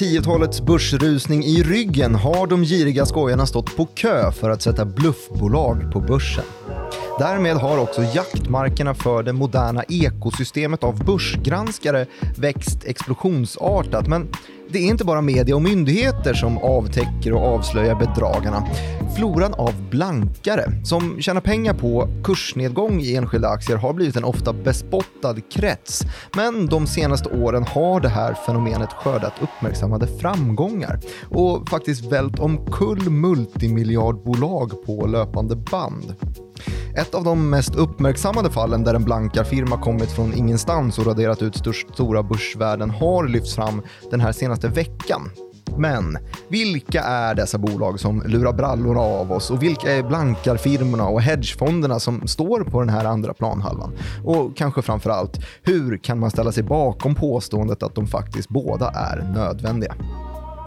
Med 10-talets börsrusning i ryggen har de giriga skojarna stått på kö för att sätta bluffbolag på börsen. Därmed har också jaktmarkerna för det moderna ekosystemet av börsgranskare växt explosionsartat. Men det är inte bara media och myndigheter som avtäcker och avslöjar bedragarna. Floran av blankare som tjänar pengar på kursnedgång i enskilda aktier har blivit en ofta bespottad krets. Men de senaste åren har det här fenomenet skördat uppmärksammade framgångar och faktiskt vält omkull multimiljardbolag på löpande band. Ett av de mest uppmärksammade fallen där en blankarfirma kommit från ingenstans och raderat ut stora börsvärden har lyfts fram den här senaste veckan. Men vilka är dessa bolag som lurar brallorna av oss och vilka är blankarfirmorna och hedgefonderna som står på den här andra planhalvan? Och kanske framför allt, hur kan man ställa sig bakom påståendet att de faktiskt båda är nödvändiga?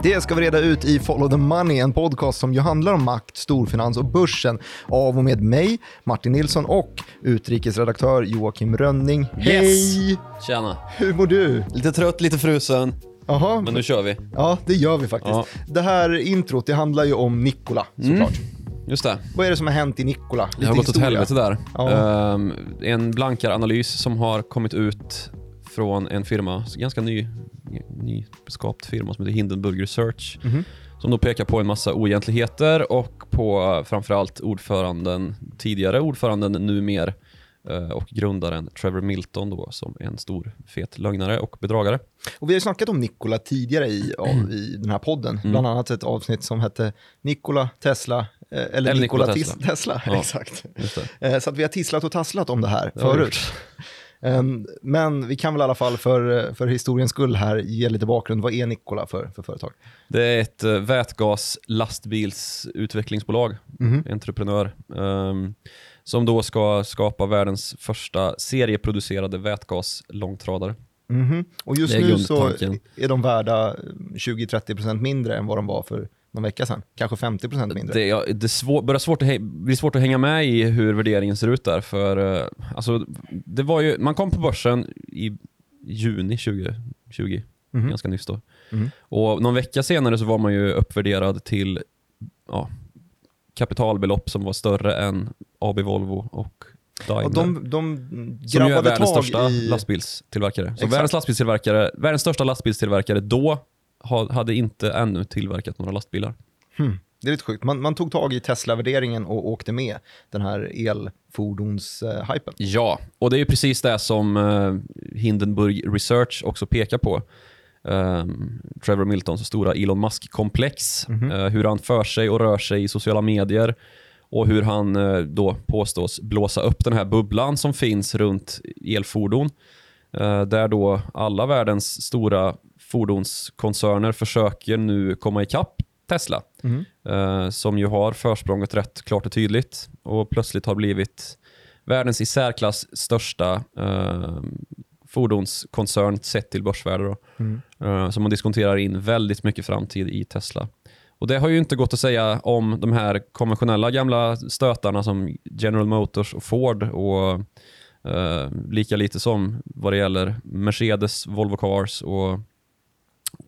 Det ska vi reda ut i Follow the Money, en podcast som ju handlar om makt, storfinans och börsen av och med mig, Martin Nilsson och utrikesredaktör Joakim Rönning. Hej! Yes. Tjena. Hur mår du? Lite trött, lite frusen. Aha. Men nu kör vi. Ja, det gör vi faktiskt. Ja. Det här introt, det handlar ju om Nikola såklart. Mm. Just det. Vad är det som har hänt i Nikola? det har gått åt helvete där. Ja. Um, en blankaranalys som har kommit ut från en firma, ganska ny, nyskapt firma som heter Hindenburg Research. Mm. Som då pekar på en massa oegentligheter och på framförallt ordföranden, tidigare ordföranden, numer eh, och grundaren Trevor Milton då, som en stor fet lögnare och bedragare. Och vi har snackat om Nikola tidigare i, mm. i den här podden, mm. bland annat ett avsnitt som hette Nikola Tesla, eh, eller, eller Nikola, Nikola Tesla. Tesla ja, exakt. Eh, så att vi har tisslat och tasslat om det här det förut. Ehm, men vi kan väl i alla fall för, för historiens skull här ge lite bakgrund. Vad är Nikola för, för företag? Det är ett vätgas lastbilsutvecklingsbolag, mm. entreprenör, um, som då ska skapa världens första serieproducerade vätgaslångtradare. Mm -hmm. Och just nu så är de värda 20-30% mindre än vad de var för någon vecka sedan. Kanske 50% mindre. Det, ja, det svår, börjar svårt att, blir svårt att hänga med i hur värderingen ser ut där. För, uh, alltså, det var ju, man kom på börsen i juni 2020, mm. ganska nyss då. Mm. Och någon vecka senare så var man ju uppvärderad till ja, kapitalbelopp som var större än AB Volvo och Daimler. Och de, de som ju är världens största i... lastbilstillverkare. Så världens, lastbilstillverkare, världens största lastbilstillverkare då hade inte ännu tillverkat några lastbilar. Hmm. Det är lite sjukt. Man, man tog tag i Tesla-värderingen och åkte med den här elfordonshypen. Ja, och det är precis det som uh, Hindenburg Research också pekar på. Um, Trevor Miltons stora Elon Musk-komplex. Mm -hmm. uh, hur han för sig och rör sig i sociala medier och hur han uh, då påstås blåsa upp den här bubblan som finns runt elfordon. där då alla världens stora fordonskoncerner försöker nu komma ikapp Tesla. Mm. Eh, som ju har försprånget rätt klart och tydligt och plötsligt har blivit världens i särklass största eh, fordonskoncern sett till börsvärde. Mm. Eh, så man diskonterar in väldigt mycket framtid i Tesla. Och Det har ju inte gått att säga om de här konventionella gamla stötarna som General Motors och Ford och eh, lika lite som vad det gäller Mercedes, Volvo Cars och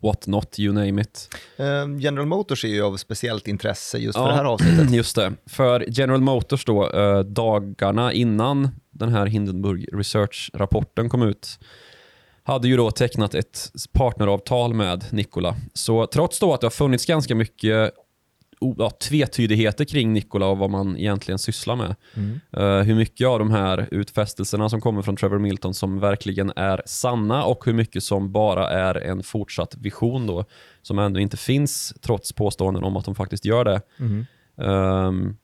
what not, you name it. Uh, General Motors är ju av speciellt intresse just ja, för det här avsnittet. Just det. För General Motors då, uh, dagarna innan den här Hindenburg Research-rapporten kom ut, hade ju då tecknat ett partneravtal med Nikola. Så trots då att det har funnits ganska mycket ja, tvetydigheter kring Nikola och vad man egentligen sysslar med. Mm. Uh, hur mycket av de här utfästelserna som kommer från Trevor Milton som verkligen är sanna och hur mycket som bara är en fortsatt vision då som ännu inte finns trots påståenden om att de faktiskt gör det. Mm. Um,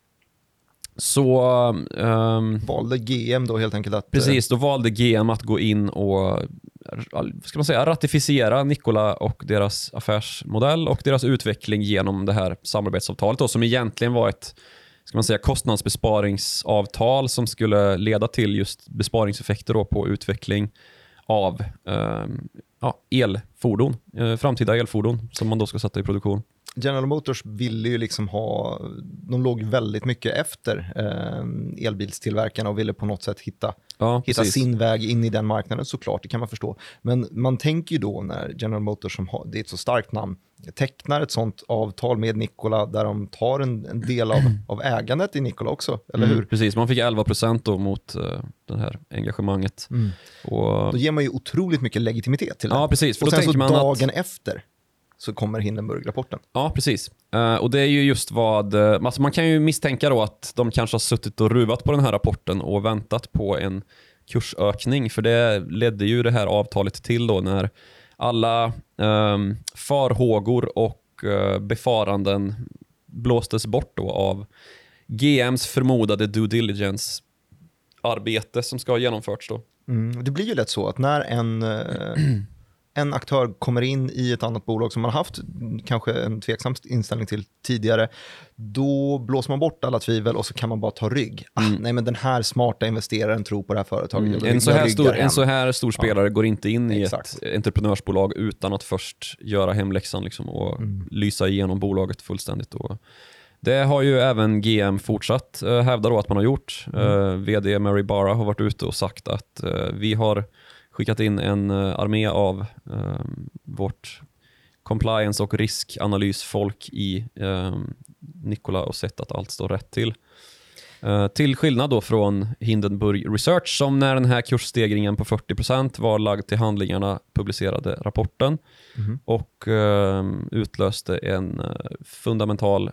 så... Um, valde GM då helt enkelt att... Precis, då valde GM att gå in och ska man säga, ratificera Nikola och deras affärsmodell och deras utveckling genom det här samarbetsavtalet då, som egentligen var ett ska man säga, kostnadsbesparingsavtal som skulle leda till just besparingseffekter då på utveckling av eh, ja, elfordon, eh, framtida elfordon som man då ska sätta i produktion. General Motors ville ju liksom ha, de låg väldigt mycket efter eh, elbilstillverkarna och ville på något sätt hitta, Ja, hitta precis. sin väg in i den marknaden såklart, det kan man förstå. Men man tänker ju då när General Motors, som har, det är ett så starkt namn, tecknar ett sånt avtal med Nikola där de tar en, en del av, av ägandet i Nikola också, eller Mm, hur? Precis, man fick 11% då mot uh, det här engagemanget. Och, Då ger man ju otroligt mycket legitimitet till det. ja, precis. För och sen så man att, dagen efter så kommer Hindenburg-rapporten. Ja, precis. Eh, och det är ju just vad... eh, alltså man kan ju misstänka då att de kanske har suttit och ruvat på den här rapporten och väntat på en kursökning, för det ledde ju det här avtalet till då när alla um, farhågor och eh, befaranden blåstes bort då av GMs förmodade due diligence-arbete som ska ha genomförts då. Mm. Det blir ju lätt så att när en, en aktör kommer in i ett annat bolag som man har haft mm, kanske en tveksam inställning till tidigare, då blåser man bort alla tvivel och så kan man bara ta rygg. Ah, nej, men den här smarta investeraren tror på det här företaget. Mm. En så, här stor, en så här stor spelare går inte in i Exakt. ett entreprenörsbolag utan att först göra hemläxan liksom och Mm. lysa igenom bolaget fullständigt. Och det har ju även GM fortsatt uh, hävda att man har gjort. Mm. Eh, VD Mary Barra har varit ute och sagt att eh, vi har skickat in en eh, armé av eh, vårt compliance och riskanalysfolk i eh, Nikola och sett att allt står rätt till. Eh, till skillnad då från Hindenburg Research som när den här kursstegringen på 40% var lagd till handlingarna publicerade rapporten och eh, utlöste en eh, fundamental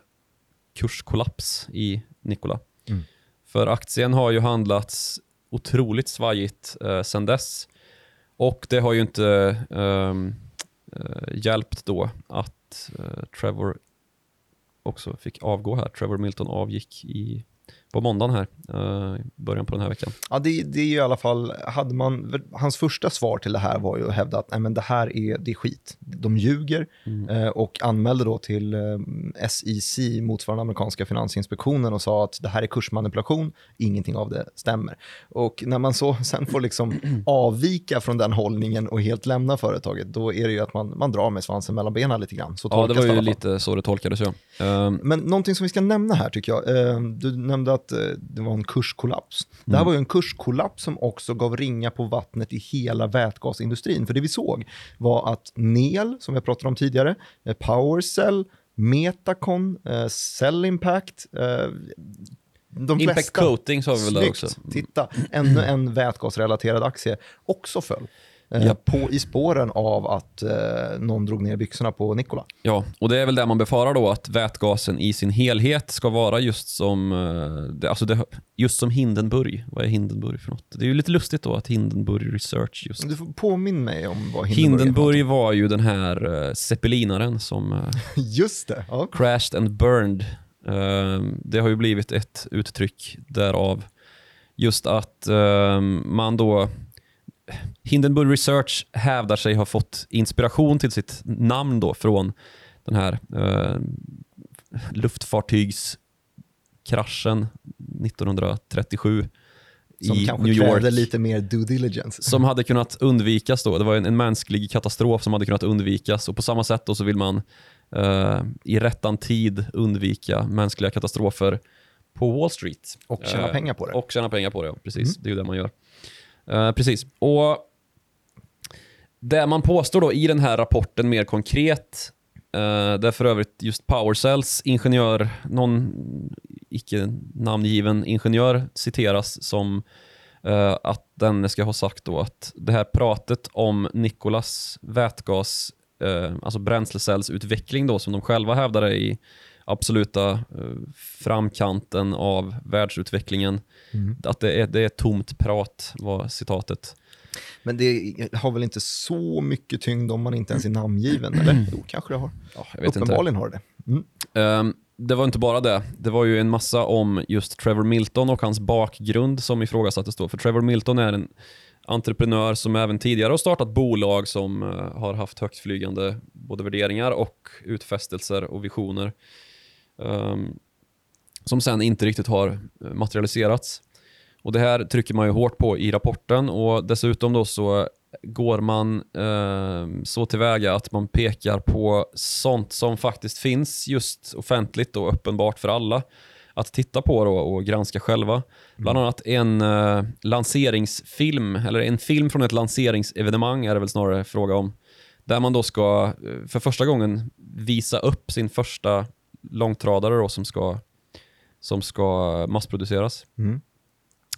kurskollaps i Nikola. Mm. För aktien har ju handlats otroligt svajigt eh, sedan dess och det har ju inte um, hjälpt då att eh, Trevor också fick avgå här. Trevor Milton avgick i, på måndagen här, eh, i början på den här veckan. Ja, det, det är ju i alla fall, hade man, hans första svar till det här var ju att hävda att nej, men det här är, det är skit. De ljuger eh, och anmälde då till eh, SEC, motsvarande amerikanska finansinspektionen och sa att det här är kursmanipulation, ingenting av det stämmer. Och när man så sen får liksom avvika från den hållningen och helt lämna företaget, då är det ju att man, man drar med svansen mellan benen lite grann. Så Ja, det var ju lite så det tolkades. Ja. Men någonting som vi ska nämna här tycker jag, du nämnde att eh, det var en kurskollaps. Det här var ju en kurskollaps som också gav ringa på vattnet i hela vätgasindustrin. För det vi såg var att NEL, som vi pratade om tidigare, eh, PowerCell, Metacon, eh, Cell Impact, eh, de Impact flesta... Coating sa vi väl där också. Titta, ännu en vätgasrelaterad aktie också föll. Eh, på, I spåren av att eh, någon drog ner byxorna på Nikola. Ja, och det är väl det man befarar då, att vätgasen i sin helhet ska vara just som, eh, alltså det, just som Hindenburg. Vad är Hindenburg för något? Det är ju lite lustigt då att Hindenburg Research just... Du får påminna mig om vad Hindenburg, Hindenburg var ju den här uh, zeppelinaren som eh. Just det. Ja. crashed and burned. Eh, det har ju blivit ett uttryck därav. Just att eh, man då... Hindenburg Research hävdar sig ha fått inspiration till sitt namn då från den här eh, luftfartygskraschen 1937 Som i kanske New York krävde lite mer due diligence. som hade kunnat undvikas då. Det var en, en mänsklig katastrof som hade kunnat undvikas och på samma sätt då så vill man eh, i rättan tid undvika mänskliga katastrofer på Wall Street. Och tjäna Eh, pengar på det. Och tjäna pengar på det, ja. Precis. Det är ju det man gör. Eh, precis. Och det man påstår då i den här rapporten mer konkret, eh, uh, där för övrigt just PowerCells ingenjör, någon icke namngiven ingenjör citeras som uh, att den ska ha sagt då att det här pratet om Nikolas vätgas, uh, alltså bränslecellsutveckling då som de själva hävdade i absoluta eh, framkanten av världsutvecklingen, att det är, det är tomt prat var citatet. Men det har väl inte så mycket tyngd om man inte ens är namngiven, eller? Jo, kanske det har. Ja, vet inte. Uppenbarligen har det det. Mm. Ehm, det var inte bara det. Det var ju en massa om just Trevor Milton och hans bakgrund som ifrågasattes då. För Trevor Milton är en entreprenör som även tidigare har startat bolag som eh, har haft högtflygande både värderingar och utfästelser och visioner. Ehm, som sen inte riktigt har materialiserats. Och Det här trycker man ju hårt på i rapporten och dessutom då så går man eh, så tillväga att man pekar på sånt som faktiskt finns just offentligt och uppenbart för alla att titta på och granska själva. Bland annat en eh, lanseringsfilm, eller en film från ett lanseringsevenemang är det väl snarare fråga om. Där man då ska eh, för första gången visa upp sin första långtradare då, som, ska, som ska massproduceras. Mm.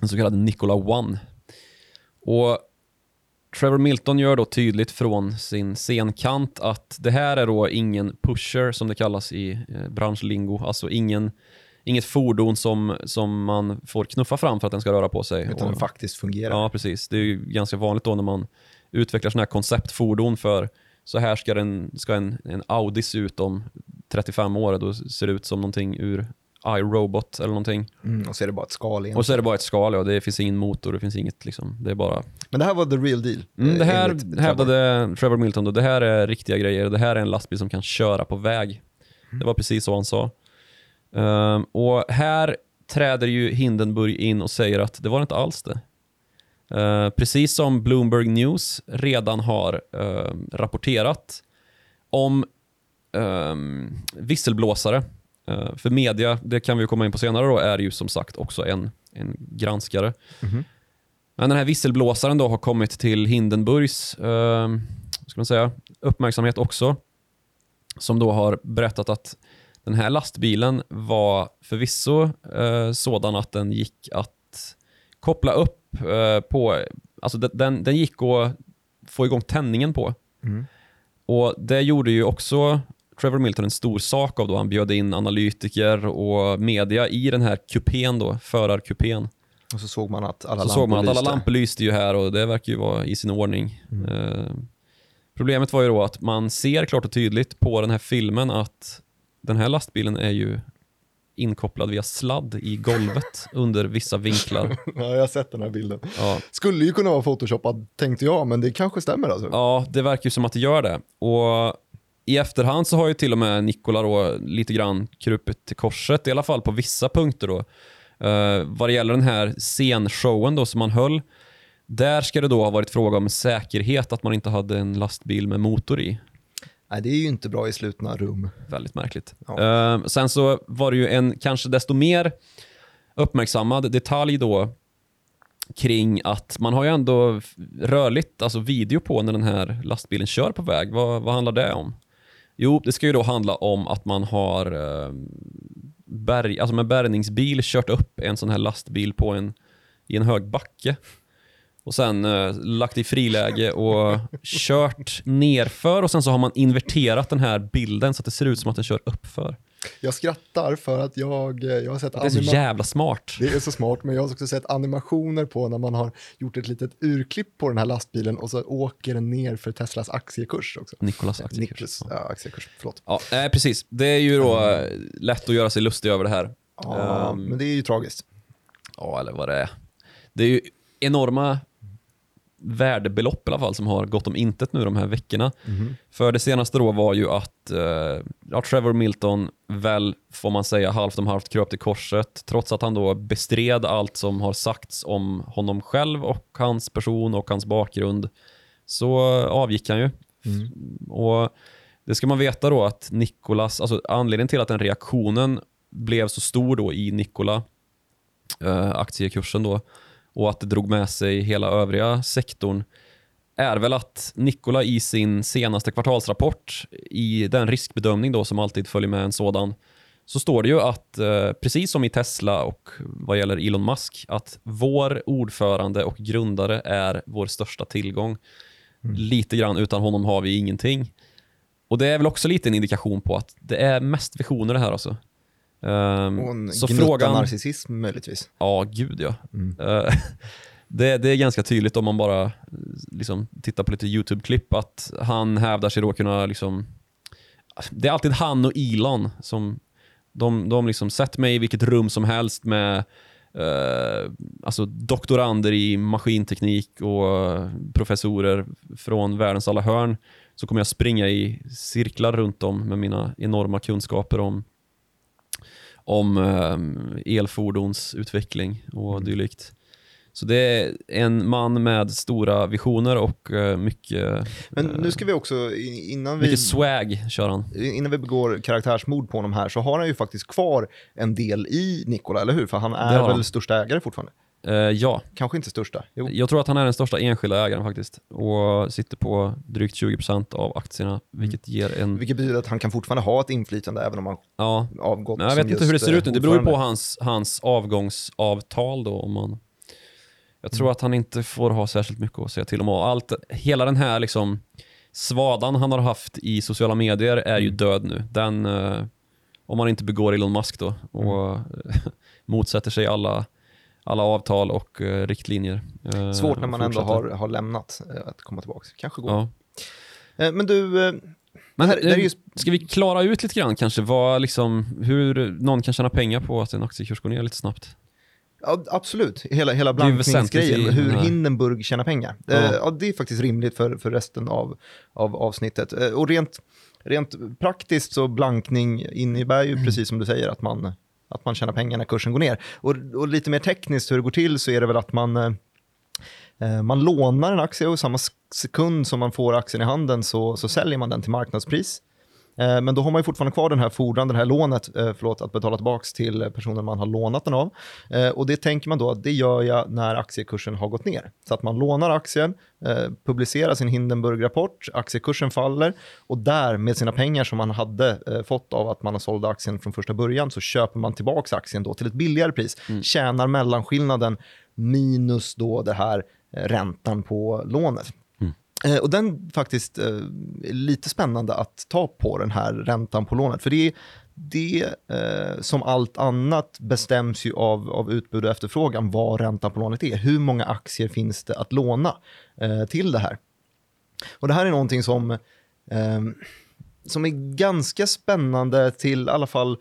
Den så kallade Nikola One. Och Trevor Milton gör då tydligt från sin scenkant att det här är då ingen pusher som det kallas i eh, branschlingo. Alltså ingen, inget fordon som, som man får knuffa fram för att den ska röra på sig. Utan den faktiskt fungerar. Ja, precis. Det är ju ganska vanligt då när man utvecklar sådana här konceptfordon för så här ska, den, ska en, en Audi se ut om 35 år. Då ser det ut som någonting ur iRobot eller någonting. Mm, och så är det bara ett skal igen. Och så är det bara ett skal, ja. det finns ingen motor, det finns inget liksom. Det är bara... Men det här var the real deal. Mm, det eh, här enligt hävdade Trevor Milton då, det här är riktiga grejer. Det här är en lastbil som kan köra på väg. Det var precis så han sa. Ehm, och här träder ju Hindenburg in och säger att det var inte alls det. Eh, precis som Bloomberg News redan har eh, rapporterat om um, visselblåsare. Eh, för media, det kan vi komma in på senare, då, är ju som sagt också en, en granskare. Mhm. Men den här visselblåsaren då har kommit till Hindenburgs vad ska man säga, uppmärksamhet också. Som då har berättat att den här lastbilen var förvisso eh, sådan att den gick att koppla upp eh, på, alltså den- den, den gick att få igång tändningen på. Mm. Och Det gjorde ju också Trevor Milton en stor sak av då han bjöd in analytiker och media i den här kupén då, förarkupén. Och så såg man att alla Så såg man att alla lampor lyste ju här och det verkar ju vara i sin ordning. Eh, problemet var ju då att man ser klart och tydligt på den här filmen att den här lastbilen är ju inkopplad via sladd i golvet under vissa vinklar. Ja, jag har sett den här bilden. Ja. Skulle ju kunna vara photoshoppad tänkte jag, men det kanske stämmer alltså. Ja, det verkar ju som att det gör det. Och I efterhand så har ju till och med Nikola då lite grann krupit till korset, i alla fall på vissa punkter. Då. Uh, vad det gäller den här scenshowen då som man höll, där ska det då ha varit fråga om säkerhet, att man inte hade en lastbil med motor i. Nej, det är ju inte bra i slutna rum. Väldigt märkligt. Ja. Eh, sen så var det ju en kanske desto mer uppmärksammad detalj då kring att man har ju ändå rörligt, alltså video på när den här lastbilen kör på väg. Vad, vad handlar det om? Jo, det ska ju då handla om att man har eh, berg, alltså med bärgningsbil kört upp en sån här lastbil på en, i en hög backe och sen eh, lagt i friläge och kört nerför och sen så har man inverterat den här bilden så att det ser ut som att den kör uppför. Jag skrattar för att jag, eh, jag har sett Det är så jävla smart. Det är så smart, men jag har också sett animationer på när man har gjort ett litet urklipp på den här lastbilen och så åker den ner för Teslas aktiekurs också. Nikolas aktiekurs. Niklas, ja, aktiekurs, förlåt. Ja, eh, precis. Det är ju då eh, lätt att göra sig lustig över det här. Ja, Ehm, men det är ju tragiskt. Ja, eller vad det är. Det är ju enorma värdebelopp i alla fall som har gått om intet nu de här veckorna. För det senaste då var ju att eh, ja, Trevor Milton väl, får man säga, halvt om halvt kröp till korset trots att han då bestred allt som har sagts om honom själv och hans person och hans bakgrund så avgick han ju. Och Det ska man veta då att Nikolas, alltså anledningen till att den reaktionen blev så stor då i Nikola eh, aktiekursen då och att det drog med sig hela övriga sektorn är väl att Nikola i sin senaste kvartalsrapport i den riskbedömning då som alltid följer med en sådan så står det ju att eh, precis som i Tesla och vad gäller Elon Musk att vår ordförande och grundare är vår största tillgång. Lite grann utan honom har vi ingenting. Och det är väl också lite en indikation på att det är mest visioner det här alltså. Ehm, Och en så frågan... narcissism möjligtvis. Ja, gud ja. Eh, det, det är ganska tydligt om man bara eh, liksom, tittar på lite YouTube-klipp att han hävdar sig då kunna... Liksom, det är alltid han och Elon som... De, de liksom, sätt mig i vilket rum som helst med eh, alltså doktorander i maskinteknik och professorer från världens alla hörn så kommer jag springa i cirklar runt om med mina enorma kunskaper om om eh, elfordonsutveckling och dylikt. Så det är en man med stora visioner och eh, mycket, Men nu ska vi också, innan vi, mycket swag kör han. innan vi begår karaktärsmord på honom här, så har han ju faktiskt kvar en del i Nikola, eller hur? För han är väl han. största ägare fortfarande? Eh, ja, Kanske inte största? Jo. jag tror att han är den största enskilda ägaren faktiskt och sitter på drygt 20% av aktierna, vilket ger en... Vilket betyder att han kan fortfarande ha ett inflytande även om han Ja, avgått men jag vet inte hur det ser eh, ut nu. Det beror ju på hans, hans avgångsavtal då. Om man... Jag tror att han inte får ha särskilt mycket att säga till om. Allt, hela den här liksom svadan han har haft i sociala medier är ju död nu. Den, eh, om man inte begår Elon Musk då och motsätter sig alla, alla avtal och eh, riktlinjer. eh, Svårt när man ändå har, har lämnat eh, att komma tillbaka. Kanske går. Ja. Eh, Men du, eh, Men här- här är eh, ju- ska vi klara ut lite grann kanske vad, liksom, hur någon kan tjäna pengar på att en aktiekurs går ner lite snabbt? Ja, absolut. Hela, hela blankningsgrejen, hur Hindenburg tjänar pengar. Ja. Ja. det är faktiskt rimligt för, för resten av, av avsnittet. Och rent, rent praktiskt så blankning innebär Mm. ju precis som du säger att man, att man tjänar pengar när kursen går ner. Och, och lite mer tekniskt hur det går till så är det väl att man, eh, eh man lånar en aktie och samma sekund som man får aktien i handen så, så säljer man den till marknadspris. Eh, Men då har man ju fortfarande kvar den här fordran, det här lånet, eh, förlåt, att betala tillbaka till personen man har lånat den av. Eh, Och det tänker man då att det gör jag när aktiekursen har gått ner. Så att man lånar aktien, publicerar sin Hindenburg-rapport, aktiekursen faller och där med sina pengar som man hade fått av att man har sålde aktien från första början så köper man tillbaka aktien då till ett billigare pris, tjänar mellanskillnaden minus då det här räntan på lånet. Eh, och den faktiskt eh, är lite spännande att ta på den här räntan på lånet. För det, är- det eh, som allt annat bestäms ju av, av utbud och efterfrågan vad räntan på lånet är. Hur många aktier finns det att låna eh, till det här? Och det här är någonting som, eh, som är ganska spännande till i alla fall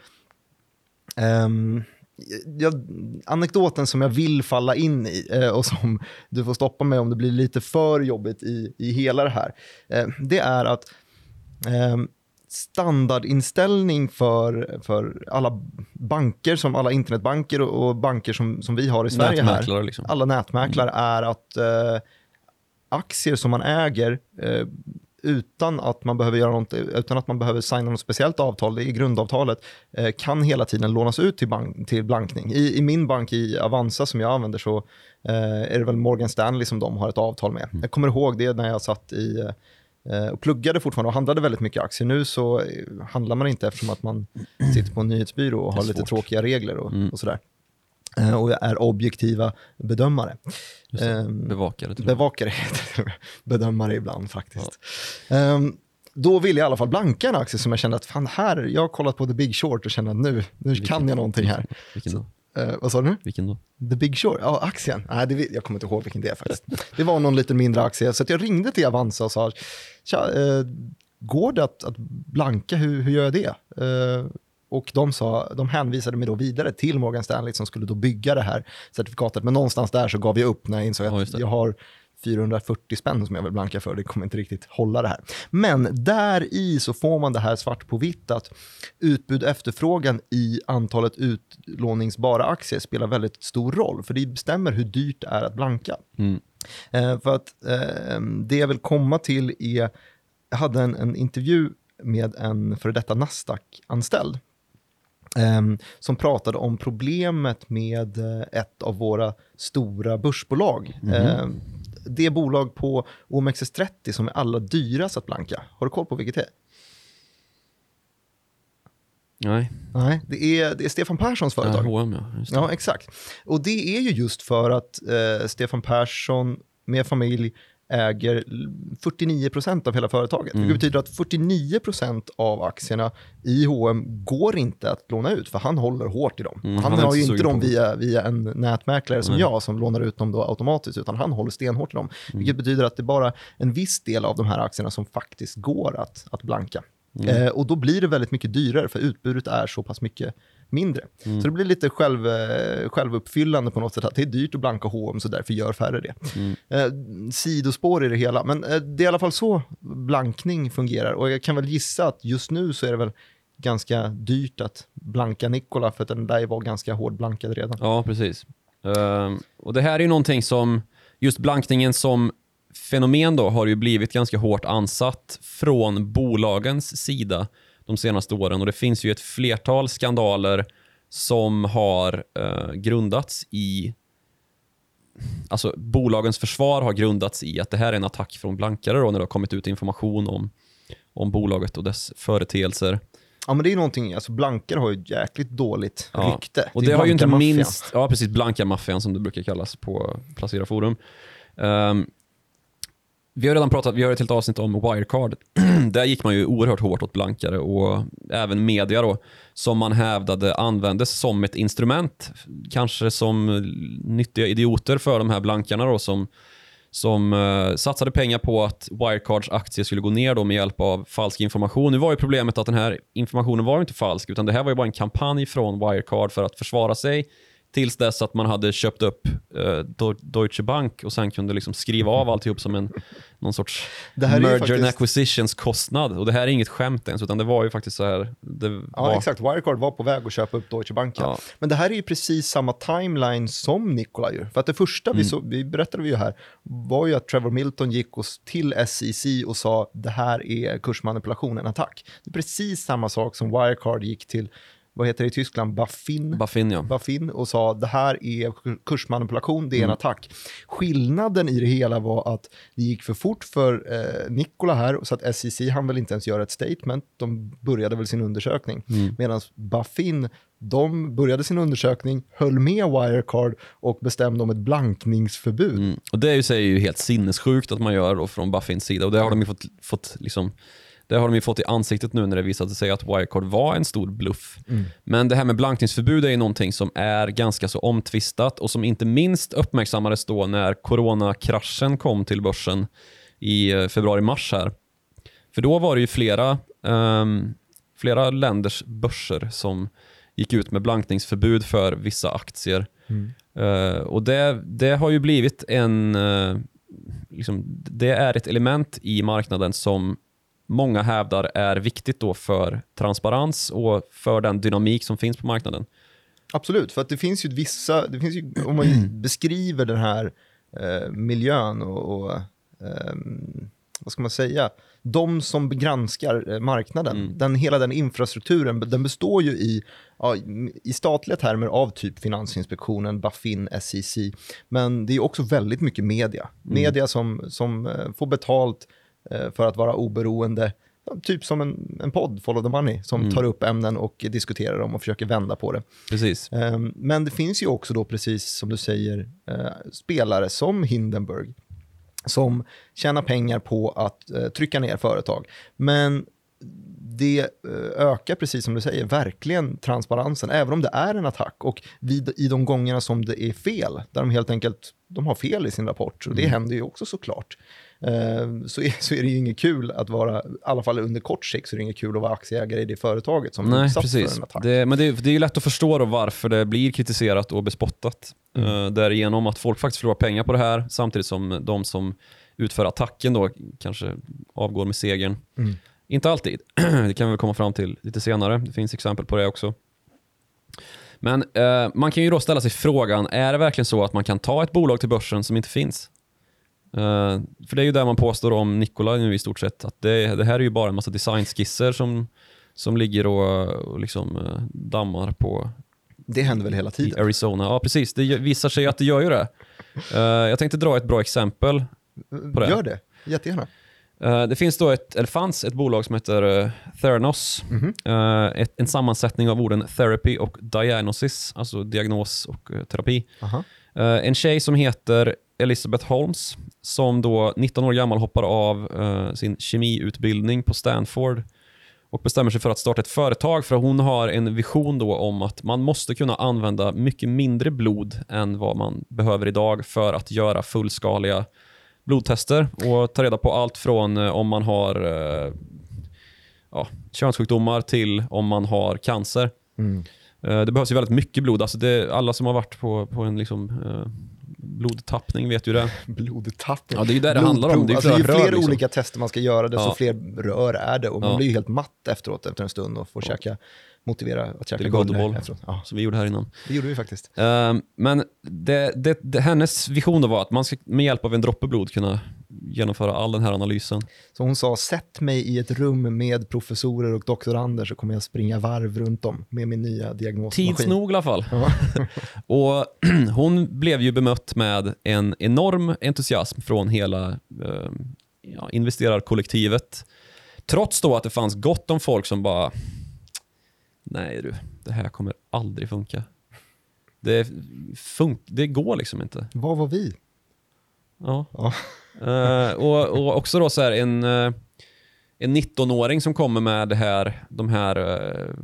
ehm, jag, anekdoten som jag vill falla in i eh, och som du får stoppa mig om det blir lite för jobbigt i, i hela det här. Eh, det är att eh, standardinställning för, för alla banker, som alla internetbanker och, och banker som, som vi har i Sverige här, liksom. alla nätmäklare är att eh, aktier som man äger eh, utan att man behöver göra något, utan att man behöver signa något speciellt avtal, är grundavtalet, eh, kan hela tiden lånas ut till, bank, till blankning. I, I min bank i Avanza som jag använder så eh, är det väl Morgan Stanley som de har ett avtal med. Jag kommer ihåg det när jag satt i eh, och pluggade fortfarande och handlade väldigt mycket aktier. Nu så handlar man inte eftersom att man sitter på en nyhetsbyrå och har lite tråkiga regler och, Mm. och sådär. Eh, och är objektiva bedömare. Det. Ehm, Bevakare. Bevakare. Bedömare ibland faktiskt. Ehm, då ville jag i alla fall blanka en aktie som jag kände att fan här, jag har kollat på The Big Short och kände att nu, nu kan jag någonting här. Vilken då? Eh, vad sa du nu? Vilken då? The Big Short? Ja, aktien. Nej, det, jag kommer inte ihåg vilken det är faktiskt. Det var någon lite mindre aktie, så jag ringde till Avanza och sa, Tja, eh, går det att, att blanka, hur, hur gör jag det? Eh, och de, sa, de hänvisade mig då vidare till Morgan Stanley som skulle då bygga det här certifikatet. Men någonstans där så gav jag upp när jag insåg Ja, att det. jag har 440 spänn som jag vill blanka för. Det kommer inte riktigt hålla det här. Men där i så får man det här svart på vitt att utbud och efterfrågan i antalet utlåningsbara aktier spelar väldigt stor roll. För det bestämmer hur dyrt det är att blanka. Mm. Eh, för att eh, det jag vill komma till är, jag hade en, en intervju med en före detta Nasdaq-anställd som pratade om problemet med eh, ett av våra stora börsbolag. Eh, det bolag på OMXS30 som är allra dyrast att blanka. Har du koll på vilket det är? Nej, Nej, det är, det är Stefan Perssons ja, företag. H&M ja. Just det. Ja, exakt. Och det är ju just för att eh, Stefan Persson med familj äger l- 49% av hela företaget. Mm. Vilket betyder att 49% av aktierna i H&M går inte att låna ut, för han håller hårt i dem. Mm, han, han har ju inte dem via, via en nätmäklare som Nej. jag, som lånar ut dem då automatiskt, utan han håller stenhårt i dem. Mm. Vilket betyder att det är bara en viss del av de här aktierna som faktiskt går att, att blanka. Mm. Eh, och då blir det väldigt mycket dyrare, för utbudet är så pass mycket mindre. Mm. Så det blir lite själv, eh, självuppfyllande på något sätt, att det är dyrt att blanka H&M så därför gör färre det. Mm. Eh, sidospår i det hela, men eh, det är i alla fall så blankning fungerar. Och jag kan väl gissa att just nu så är det väl ganska dyrt att blanka Nikola, för att den där var ganska hårdblankad redan. Ja, precis. Ehm, och Det här är ju någonting som, just blankningen som fenomen då har ju blivit ganska hårt ansatt från bolagens sida de senaste åren och det finns ju ett flertal skandaler som har eh, grundats i Alltså bolagens försvar har grundats i att det här är en attack från blankare då, när det har kommit ut information om, om bolaget och dess företeelser. Ja men det är ju någonting, alltså blankare har ju jäkligt dåligt Ja, rykte. Och är det, har ju inte minst, ja precis, blankarmaffian som det brukar kallas på Placera Forum. Ehm, vi har redan pratat, vi har ett helt avsnitt om Wirecard. Där gick man ju oerhört hårt åt blankare och även media då, som man hävdade användes som ett instrument, kanske som nyttiga idioter för de här blankarna då som som uh, satsade pengar på att Wirecards aktie skulle gå ner då med hjälp av falsk information. Nu var ju problemet att den här informationen var ju inte falsk, utan det här var ju bara en kampanj från Wirecard för att försvara sig tills dess att man hade köpt upp eh, Deu- Deutsche Bank och sen kunde liksom skriva av alltihop som en någon sorts ju merger faktiskt- and acquisitions kostnad. Och det här är inget skämt ens, utan det var ju faktiskt så här. Det Ja, var, exakt. Wirecard var på väg att köpa upp Deutsche Bank. Ja. Men det här är ju precis samma timeline som Nikola gör. För att det första Mm. vi, så, vi berättade vi ju här var ju att Trevor Milton gick till SEC och sa det här är kursmanipulation, en attack. Det är precis samma sak som Wirecard gick till, vad heter det i Tyskland, Bafin. Baffin ja. Bafin och sa det här är kursmanipulation, det är en Mm. attack. Skillnaden i det hela var att det gick för fort för eh, Nikola här, så att SEC han väl inte ens göra ett statement, de började väl sin undersökning. Mm. Medan Bafin, de började sin undersökning, höll med Wirecard och bestämde om ett blankningsförbud. Mm. Och det är ju, sig ju helt sinnessjukt att man gör då från Buffins sida och det har de ju fått, fått liksom det har de ju fått i ansiktet nu när det visade sig att Wirecard var en stor bluff. Men det här med blankningsförbud är ju någonting som är ganska så omtvistat och som inte minst uppmärksammades då när coronakraschen kom till börsen i eh, februari-mars här. För då var det ju flera, ehm, flera länders börser som gick ut med blankningsförbud för vissa aktier. Eh, och det, det har ju blivit en... eh, liksom, det är ett element i marknaden som många hävdar är viktigt då för transparens och för den dynamik som finns på marknaden. Absolut, för att det finns ju vissa, det finns ju, om man beskriver den här eh, miljön och, och ehm, vad ska man säga, de som granskar eh, marknaden, den, hela den infrastrukturen, den består ju i, ja, i statliga termer av typ Finansinspektionen, Bafin, SEC, men det är också väldigt mycket media. Media som, som eh, får betalt eh, för att vara oberoende, typ som en, en podd, Follow the Money, som tar upp ämnen och diskuterar dem och försöker vända på det. Precis. Ehm, Men det finns ju också då, precis som du säger, eh, spelare som Hindenburg som tjänar pengar på att eh, trycka ner företag. Men det eh, ökar, precis som du säger, verkligen transparensen, även om det är en attack. Och vid, i de gångerna som det är fel, där de helt enkelt de har fel i sin rapport, och det händer ju också såklart, eh, så, är, så är det ju inget kul att vara, i alla fall under kort sikt, så är det inget kul att vara aktieägare i det företaget som är Nej, utsatt för precis. en attack. Det, men det, det är ju lätt att förstå då varför det blir kritiserat och bespottat. Mm. därigenom att folk faktiskt förlorar pengar på det här samtidigt som de som utför attacken då kanske avgår med segern. Mm. Inte alltid. Det kan vi komma fram till lite senare. Det finns exempel på det också. Men eh, man kan ju då ställa sig frågan, är det verkligen så att man kan ta ett bolag till börsen som inte finns? Eh, för det är ju där man påstår om Nikola nu i stort sett, att det, det här är ju bara en massa designskisser som, som ligger och, och liksom eh, dammar på Det händer väl hela i tiden? Arizona. Ja, precis. Det visar sig att det gör ju det. Eh, jag tänkte dra ett bra exempel. på det. Gör det, jättegärna. Det finns då ett, eller fanns ett bolag som heter uh, Theranos. Eh, ett, en sammansättning av orden therapy och diagnosis, alltså diagnos och terapi. Eh, en tjej som heter Elizabeth Holmes, som då 19 år gammal hoppar av eh, sin kemiutbildning på Stanford och bestämmer sig för att starta ett företag för hon har en vision då om att man måste kunna använda mycket mindre blod än vad man behöver idag för att göra fullskaliga blodtester och ta reda på allt från eh, om man har eh, ja, könssjukdomar till om man har cancer. Mm. Eh, Det behövs ju väldigt mycket blod. Alltså det, alla som har varit på, på en liksom, eh, blodtappning vet ju det. Blodtappning. Ja, det är ju det det handlar om. Det är ju alltså, det är fler rör, liksom. olika tester man ska göra, desto Ja. fler rör är det. Och man Ja. blir ju helt matt efteråt efter en stund och får käka, motivera att käka efteråt. Ja, Som vi gjorde här innan. det gjorde vi faktiskt. Ehm, men det, det, det, hennes vision då var att man ska med hjälp av en droppe blod kunna genomföra all den här analysen. Så hon sa, sätt mig i ett rum med professorer och doktorander så kommer jag springa varv runt om med min nya diagnosmaskin. Tids nog i alla fall. Ja. Och hon blev ju bemött med en enorm entusiasm från hela eh, ja, investerarkollektivet. Trots då att det fanns gott om folk som bara, nej du, det här kommer aldrig funka. Det, fun- det går liksom inte. Vad var vi? Ja. Ja. Eh, och, och också då så här en, eh, en 19-åring som kommer med det här, de här eh,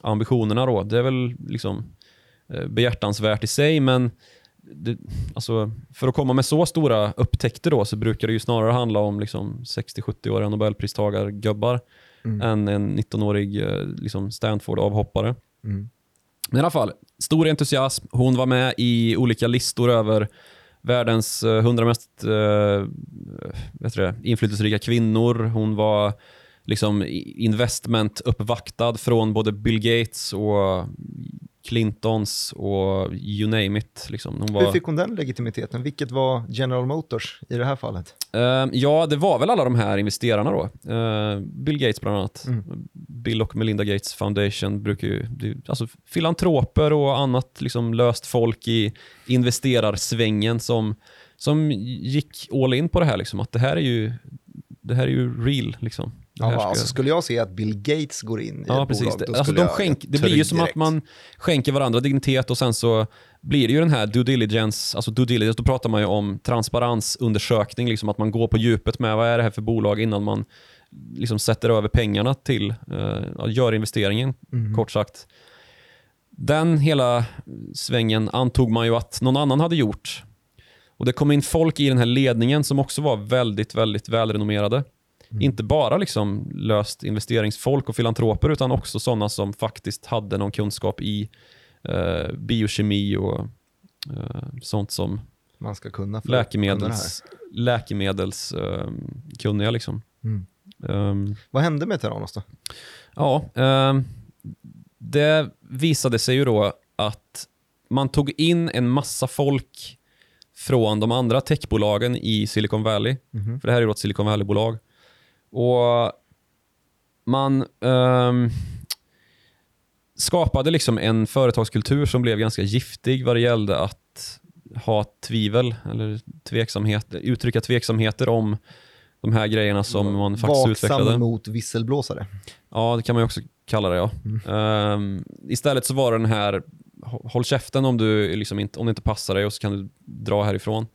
ambitionerna då. Det är väl liksom uh, behjärtansvärt i sig, men det, alltså, för att komma med så stora upptäckter då så brukar det ju snarare handla om liksom 60-70-åriga nobelpristagargubbar Mm. än en 19-årig eh, liksom Stanford-avhoppare. Mm. Men i alla fall, stor entusiasm. Hon var med i olika listor över världens eh, hundra 100 mest eh, vet du det, inflytelserika kvinnor. Hon var liksom investment uppvaktad från både Bill Gates och Clintons och you name it. Liksom. Hon var, Hur fick hon den legitimiteten? Vilket var General Motors i det här fallet? Eh, ja, det var väl alla de här investerarna då. Eh, Bill Gates bland annat. Mm. Bill och Melinda Gates Foundation brukar ju, alltså filantroper och annat liksom löst folk i investerarsvängen som, som gick all in på det här. Liksom, att det här är ju, det här är ju real. Liksom. Ja, ska- alltså, skulle jag se att Bill Gates går in i Ja, ett precis. bolag, då alltså, de skänk, det blir ju som direkt. att man skänker varandra dignitet och sen så blir det ju den här due diligence, alltså due diligence, då pratar man ju om transparensundersökning, liksom att man går på djupet med vad är det här för bolag innan man liksom sätter över pengarna till, eh, ja, gör investeringen, Mm. kort sagt. Den hela svängen antog man ju att någon annan hade gjort. Och Det kom in folk i den här ledningen som också var väldigt, väldigt välrenommerade. Inte bara liksom löst investeringsfolk och filantroper utan också sådana som faktiskt hade någon kunskap i eh, biokemi och eh, sånt som Man ska kunna för läkemedels, läkemedels eh, kunniga. Liksom. Mm. Ehm, Vad hände med Theranos då? Ja, ehm, det visade sig ju då att man tog in en massa folk från de andra techbolagen i Silicon Valley. Mhm. För det här är ju ett Silicon Valley-bolag. Och man ehm, skapade liksom en företagskultur som blev ganska giftig vad det gällde att ha tvivel eller tveksamhet, uttrycka tveksamheter om de här grejerna som man faktiskt utvecklade. Vaksam mot visselblåsare. Ja, det kan man också kalla det. Ja. Ehm, istället så var det den här, hå- håll käften om, du liksom inte, om det inte passar dig och så kan du dra härifrån.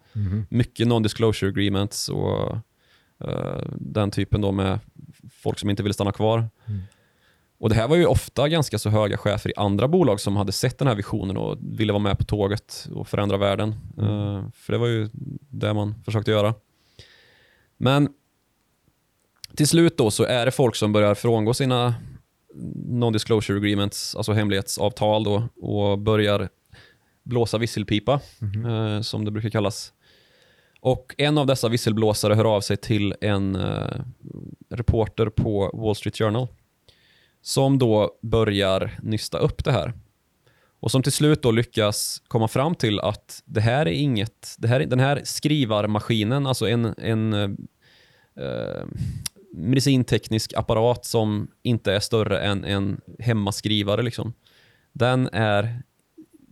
Mycket non-disclosure agreements och den typen då med folk som inte ville stanna kvar. Och Det här var ju ofta ganska så höga chefer i andra bolag som hade sett den här visionen och ville vara med på tåget och förändra världen. Eh, för det var ju det man försökte göra. Men till slut då så är det folk som börjar frångå sina non-disclosure agreements, alltså hemlighetsavtal då, och börjar blåsa visselpipa, eh, som det brukar kallas. Och en av dessa visselblåsare hör av sig till en eh, reporter på Wall Street Journal som då börjar nysta upp det här. Och som till slut då lyckas komma fram till att det här är inget, det här, den här skrivarmaskinen, alltså en, en eh, medicinteknisk apparat som inte är större än en hemmaskrivare. Liksom. Den, är,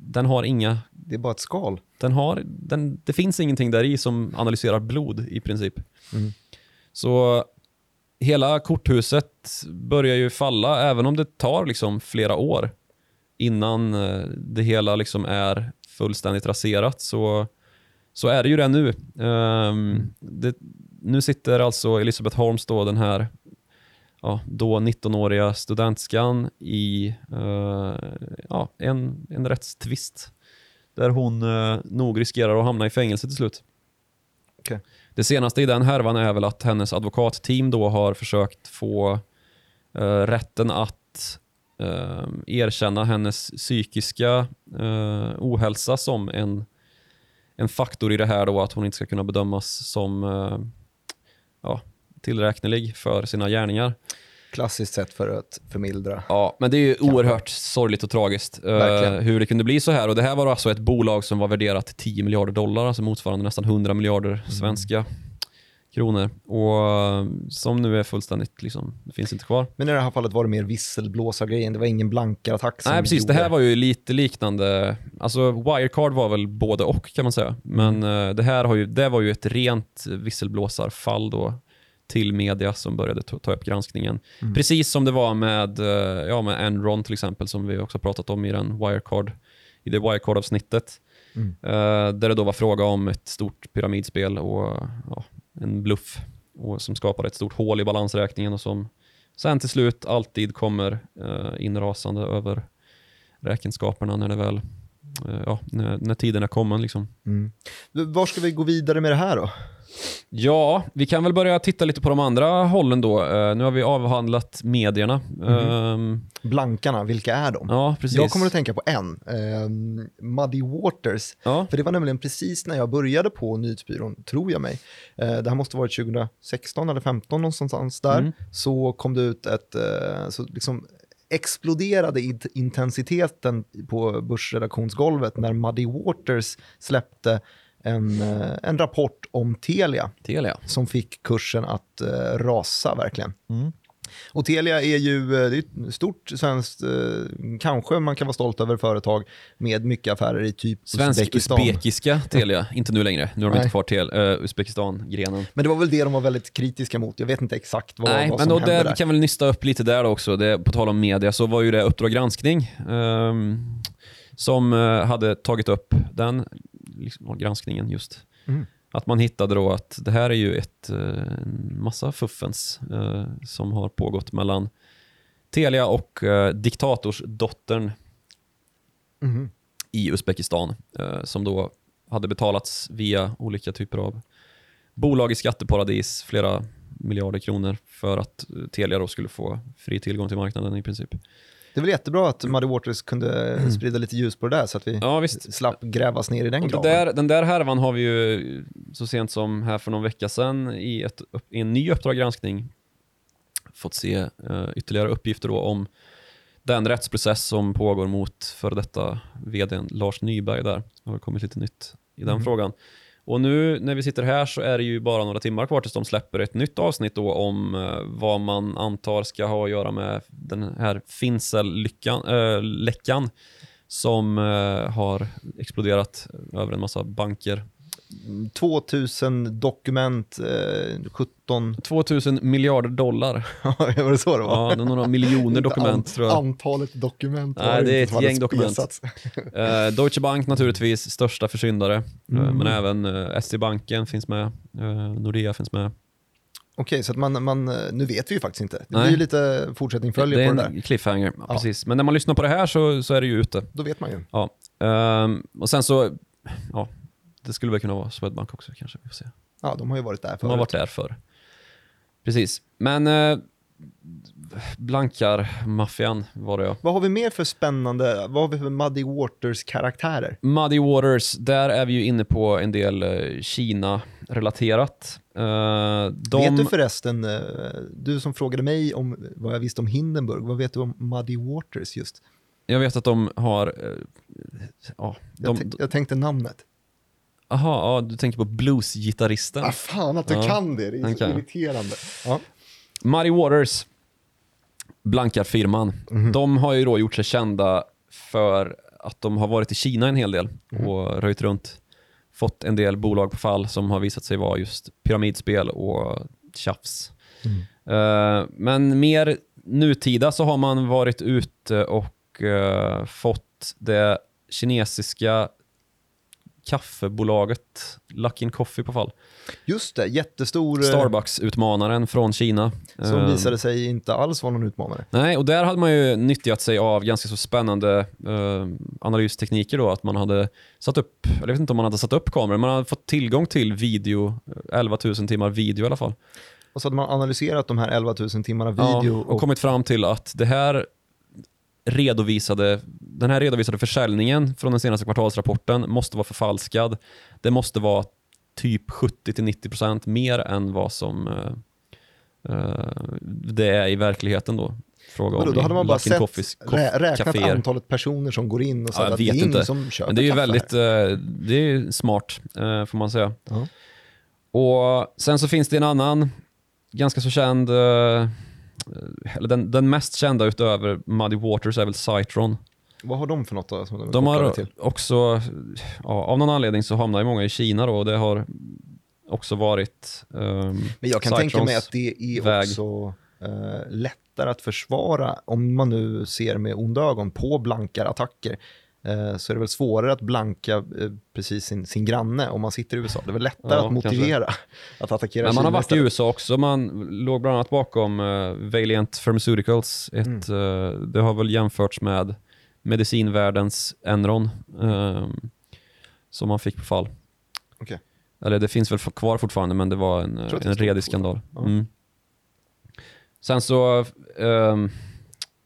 den har inga... Det är bara ett skal. Den har, den, det finns ingenting där i som analyserar blod i princip. Mm. Så hela korthuset börjar ju falla, även om det tar liksom flera år innan eh, det hela liksom är fullständigt raserat. Så, så är det ju det nu. Ehm, det, nu sitter alltså Elisabeth Holmes, då, den här ja, då 19-åriga studentskan i eh, ja, en, en rättstvist där hon eh, nog riskerar att hamna i fängelse till slut. Okej. Det senaste i den härvan är väl att hennes advokatteam då har försökt få eh, rätten att eh, erkänna hennes psykiska eh, ohälsa som en, en faktor i det här då att hon inte ska kunna bedömas som eh, ja, tillräknelig för sina gärningar. Klassiskt sätt för att förmildra. Ja, men det är ju oerhört sorgligt och tragiskt eh, Verkligen. hur det kunde bli så här. Och Det här var alltså ett bolag som var värderat till 10 miljarder dollar, alltså motsvarande nästan 100 miljarder Mm. svenska kronor. Och eh, som nu är fullständigt, liksom, det finns inte kvar. Men i det här fallet var det mer visselblåsargrejen. Det var ingen blankarattack som Nej, precis. Det gjorde- här var ju lite liknande. Alltså Wirecard var väl både och kan man säga. Men Mm. eh, det här har ju, det var ju ett rent visselblåsarfall då till media som började ta, ta upp granskningen. Mm. Precis som det var med, eh, ja, med Enron till exempel, som vi också pratat om i, den Wirecard, i det Wirecard-avsnittet. Mm. Eh, där det då var fråga om ett stort pyramidspel och ja, en bluff och som skapade ett stort hål i balansräkningen och som sen till slut alltid kommer uh, inrasande över räkenskaperna när det väl eh, ja, när, när tiden är kommen. Liksom. Mm. Var ska vi gå vidare med det här då? Ja, vi kan väl börja titta lite på de andra hållen då. Eh, nu har vi avhandlat medierna. Ehm, Blankarna, vilka är de? ja, precis. Jag kommer att tänka på en, ehm, Muddy Waters. ja, För det var nämligen precis när jag började på nyhetsbyrån, tror jag mig. Eh, det här måste ha varit 2016 eller 2015 någonstans där. Mm. Så kom det ut ett, eh, så liksom exploderade int- intensiteten på börsredaktionsgolvet när Muddy Waters släppte en, eh, en rapport om Telia Telia. som fick kursen att eh, rasa verkligen. Och Telia är ju eh, det är ett stort svenskt, kanske man kan vara stolt över företag med mycket affärer i typ Uzbekistan. Svensk-usbekiska Telia. inte nu längre. Nu har de Nej. inte kvar tel, uh, Uzbekistan-grenen. Men det var väl det de var väldigt kritiska mot. Jag vet inte exakt vad, Nej, vad men som då hände där, vi kan väl nysta upp lite där också. Det, på tal om media så var ju det Uppdrag granskning ehm, som hade tagit upp den liksom, granskningen just. Mm. Att man hittade då att det här är ju ett, eh, en massa fuffens eh, som har pågått mellan Telia och eh, diktatorsdottern Mhm. i Uzbekistan eh, som då hade betalats via olika typer av bolag i skatteparadis, flera miljarder kronor för att eh, Telia då skulle få fri tillgång till marknaden i princip. Det är väl jättebra att Muddy Waters kunde sprida lite ljus på det där så att vi Ja visst. slapp grävas ner i den graven. där, den där härvan har vi ju så sent som här för någon vecka sedan i, ett, i en ny Uppdrag granskning fått se eh, ytterligare uppgifter då om den rättsprocess som pågår mot före detta vdn Lars Nyberg där. Det har kommit lite nytt i den Mhm. frågan. Och nu när vi sitter här så är det ju bara några timmar kvar tills de släpper ett nytt avsnitt då om eh, vad man antar ska ha att göra med den här Finzel-läckan äh, eh, läckan som eh, har exploderat över en massa banker. 2000 dokument, eh, 17... 2000 miljarder dollar. var det så det var? Ja, det är några miljoner dokument an- tror jag. Antalet dokument Nej, det är ett gäng dokument. Eh, Deutsche Bank naturligtvis, största försyndare. Eh, Mm. men även eh, SE-banken finns med. Eh, Nordea finns med. Okej, så att man, man, eh, nu vet vi ju faktiskt inte. Det Nej. blir ju lite fortsättning Det följer är på det där. en cliffhanger, ja. Ja. precis. Men när man lyssnar på det här så, så är det ju ute. Då vet man ju. Ja. Ehm, och sen så, ja, det skulle väl kunna vara Swedbank också kanske. Vi får se. Ja, de har ju varit där De förut. har varit där förr. Precis. Men eh, Blankar-maffian var det ja. Vad har vi mer för spännande, vad har vi för Muddy Waters-karaktärer? Muddy Waters, där är vi ju inne på en del eh, Kina-relaterat. Eh, de, Vet du förresten, eh, du som frågade mig om vad jag visste om Hindenburg, vad vet du om Muddy Waters just? Jag vet att de har... ja, Jag, de, tänk- jag tänkte namnet. Aha, ja, du tänker på bluesgitarristen. Ah, fan att du Ja, kan det, det är så kan irriterande. Ja. Muddy Waters, Blankar-firman, Mhm. de har ju då gjort sig kända för att de har varit i Kina en hel del Mhm. och röjt runt. Fått en del bolag på fall som har visat sig vara just pyramidspel och tjafs. Mm. Eh, men mer nutida så har man varit ute och eh, fått det kinesiska kaffebolaget Luckin Coffee på fall. Just det, jättestor, eh, Starbucks-utmanaren från Kina. som Eh, visade sig inte alls vara någon utmanare. Nej, och där hade man ju nyttjat sig av ganska så spännande eh, analystekniker då, att man hade satt upp, eller jag vet inte om man hade satt upp kameror, man hade fått tillgång till video, eh, 11 000 timmar video i alla fall. Och så hade man analyserat de här 11 000 timmarna Ja, video och kommit fram till att det här redovisade, den här redovisade försäljningen från den senaste kvartalsrapporten måste vara förfalskad. Det måste vara typ 70-90% mer än vad som eh, eh, det är i verkligheten då. Fråga om då hade man bara sett, Coffees rä, räknat kaféer. antalet personer som går in och Ja, sagt jag att det är ingen som köper Men det är ju väldigt eh, det är smart, eh, får man säga. Ja. Och Sen så finns det en annan ganska så känd, eh, eller den, den mest kända utöver Muddy Waters är väl Citron. Vad har de för något då? Som de, De har till? också, ja, av någon anledning så hamnar ju många i Kina då och det har också varit ehm, Men jag kan tänka Citrons mig att det är väg. också eh, lättare att försvara, om man nu ser med onda ögon på blankare attacker, eh, så är det väl svårare att blanka eh, precis sin, sin granne om man sitter i USA. Det är väl lättare Ja, att motivera att attackera Men man har varit i. USA också. Man låg bland annat bakom uh, Valiant Pharmaceuticals. Ett, Mm. eh, det har väl jämförts med medicinvärldens Enron ehm, som man fick på fall. Okej. Eller det finns väl kvar fortfarande, men det var en, eh, en redig skandal. Mm. Sen så um,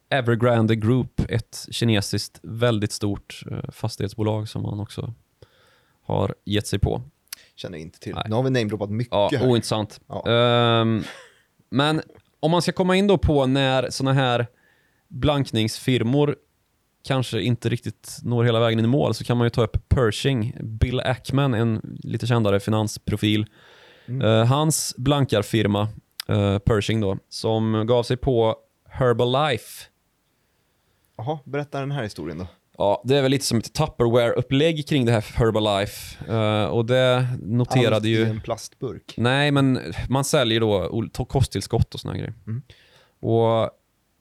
Evergrande Group, ett kinesiskt väldigt stort eh, fastighetsbolag som man också har gett sig på. Känner inte till. Nej. Nu har vi namedroppat mycket Ja, här. ointressant. Ja. Ehm, men om man ska komma in då på när såna här blankningsfirmor kanske inte riktigt når hela vägen in i mål så kan man ju ta upp Pershing. Bill Ackman, en lite kändare finansprofil. Mm. Eh, hans blankarfirma, uh, Pershing då, som gav sig på Herbalife. Jaha, berätta den här historien då. Ja, det är väl lite som ett Tupperware-upplägg kring det här Herbalife. Eh, och det noterade Allt ju... i en plastburk. Nej, men man säljer då kosttillskott och såna grejer. Mm. Och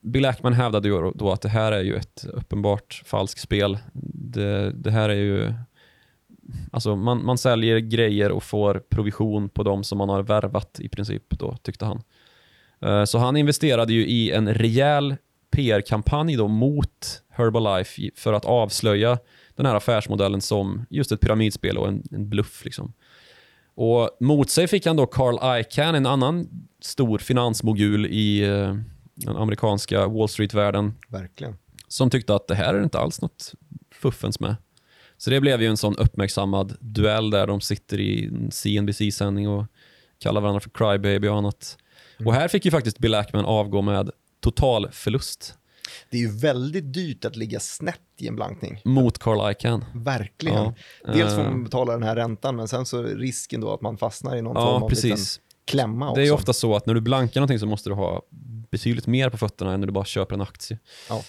Bill Ackman hävdade ju då att det här är ju ett uppenbart falskt spel. Det, det här är ju... Alltså man, man säljer grejer och får provision på dem som man har värvat i princip då, tyckte han. Eh, Så han investerade ju i en rejäl PR-kampanj då mot Herbalife för att avslöja den här affärsmodellen som just ett pyramidspel och en, en bluff. Liksom. Och mot sig fick han då Carl Icahn, en annan stor finansmogul i eh, den amerikanska Wall Street-världen, Verkligen. som tyckte att det här är inte alls något fuffens med. Så det blev ju en sån uppmärksammad duell där de sitter i en CNBC-sändning och kallar varandra för crybaby och annat. Och här fick ju faktiskt Bill Ackman avgå med total förlust Det är ju väldigt dyrt att ligga snett i en blankning. mot Carl Icahn. Verkligen. Ja. Dels får Eh. man betala den här räntan, men sen så risken då att man fastnar i någon form Ja, av liten precis. klämma också. Det är ju ofta så att när du blankar någonting så måste du ha betydligt mer på fötterna än när du bara köper en aktie. Ja.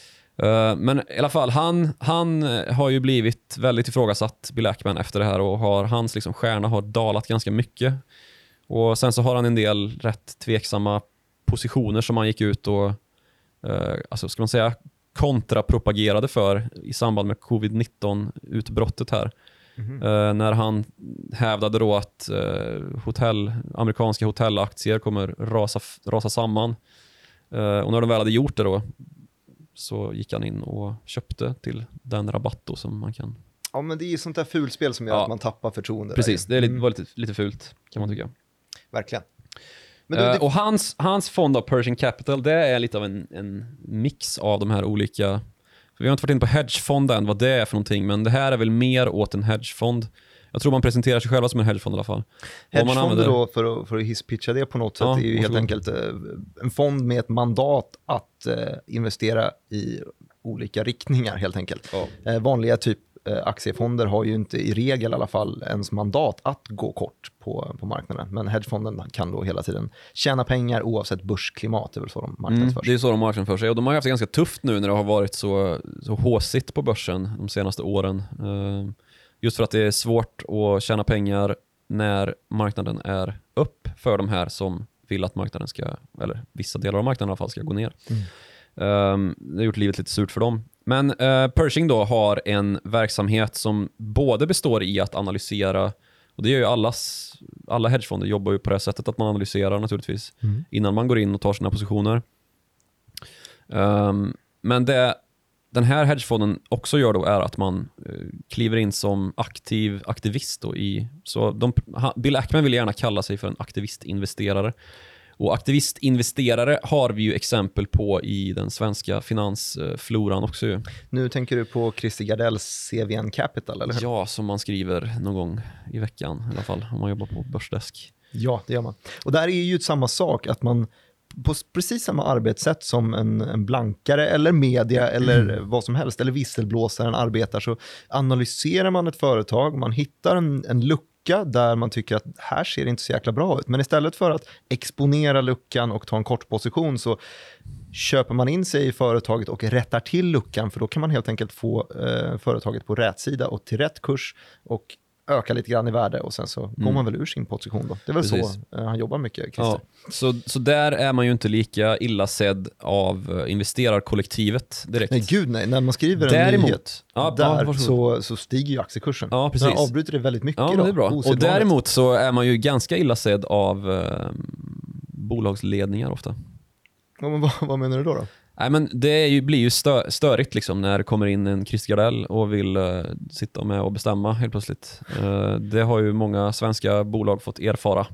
Eh, Men i alla fall, han, han eh, har ju blivit väldigt ifrågasatt, Bill Ackman, efter det här och har, hans liksom stjärna har dalat ganska mycket. Och Sen så har han en del rätt tveksamma positioner som han gick ut och, eh, alltså ska man säga, kontrapropagerade för i samband med covid-19-utbrottet här. Mhm. Eh, när han hävdade då att eh, hotell, amerikanska hotellaktier kommer rasa, rasa samman. Eh, och när de väl hade gjort det då så gick han in och köpte till den rabatt då som man kan. Ja, men det är ju sånt där fulspel som gör Ja. att man tappar förtroende. Precis, där. det är lite, Mm, var lite, lite fult kan man tycka. Verkligen. Du, Eh, det, och hans, hans fond av Pershing Capital, det är lite av en, en mix av de här olika... Vi har inte varit inne på hedgefond än, vad det är för någonting, men det här är väl mer åt en hedgefond. Jag tror man presenterar sig själva som en hedgefond i alla fall. Hedgefonder använder- då, för att, för att hisspitcha det på något sätt, Ja, är ju helt varsågod. enkelt eh, en fond med ett mandat att eh, investera i olika riktningar helt enkelt. Ja. Vanliga typ aktiefonder har ju inte i regel i alla fall ens mandat att gå kort på, på marknaden. Men hedgefonden kan då hela tiden tjäna pengar oavsett börsklimat. Det är väl så de Mm, marknadsförs. det är så de marknadsför sig. Och de har haft det ganska tufft nu när det har varit så, så håsigt på börsen de senaste åren. Eh, Just för att det är svårt att tjäna pengar när marknaden är upp för de här som vill att marknaden ska, eller vissa delar av marknaden i alla fall, ska gå ner. Um, det har gjort livet lite surt för dem. Men eh, Pershing då har en verksamhet som både består i att analysera, och det gör ju allas, alla hedgefonder jobbar ju på det sättet att man analyserar naturligtvis Mm. innan man går in och tar sina positioner. Ehm, men det den här hedgefonden också gör då är att man eh, kliver in som aktiv aktivist. Då i, så de, Bill Ackman vill gärna kalla sig för en aktivistinvesterare. Och aktivistinvesterare har vi ju exempel på i den svenska finansfloran också. Ju. Nu tänker du på Christer Gardells CVN Capital, eller hur? Ja, som man skriver någon gång i veckan i alla fall, om man jobbar på börsdesk. Ja, det gör man. Och där är ju samma sak, att man på precis samma arbetssätt som en, en blankare eller media eller mm. vad som helst, eller visselblåsaren arbetar, så analyserar man ett företag, man hittar en, en lucka där man tycker att här ser det inte så jäkla bra ut. Men istället för att exponera luckan och ta en kort position så köper man in sig i företaget och rättar till luckan, för då kan man helt enkelt få eh, företaget på rätt sida och till rätt kurs och öka lite grann i värde och sen så mm. går man väl ur sin position. Då. Det är väl Precis. så uh, han jobbar mycket, Christer. Ja, så, så där är man ju inte lika illa sedd av uh, investerarkollektivet direkt. Nej, gud nej. När man skriver en däremot, nyhet, ja, där ja, så, så stiger ju aktiekursen. Ja, precis. Den avbryter det väldigt mycket. Ja, det är bra. Och däremot så är man ju ganska illa sedd av uh, bolagsledningar ofta. Ja, men vad, vad menar du då? då? Nej, men det ju, blir ju stö, störigt liksom, när det kommer in en Chris Gardell och vill uh, sitta med och bestämma helt plötsligt. Uh, det har ju många svenska bolag fått erfara.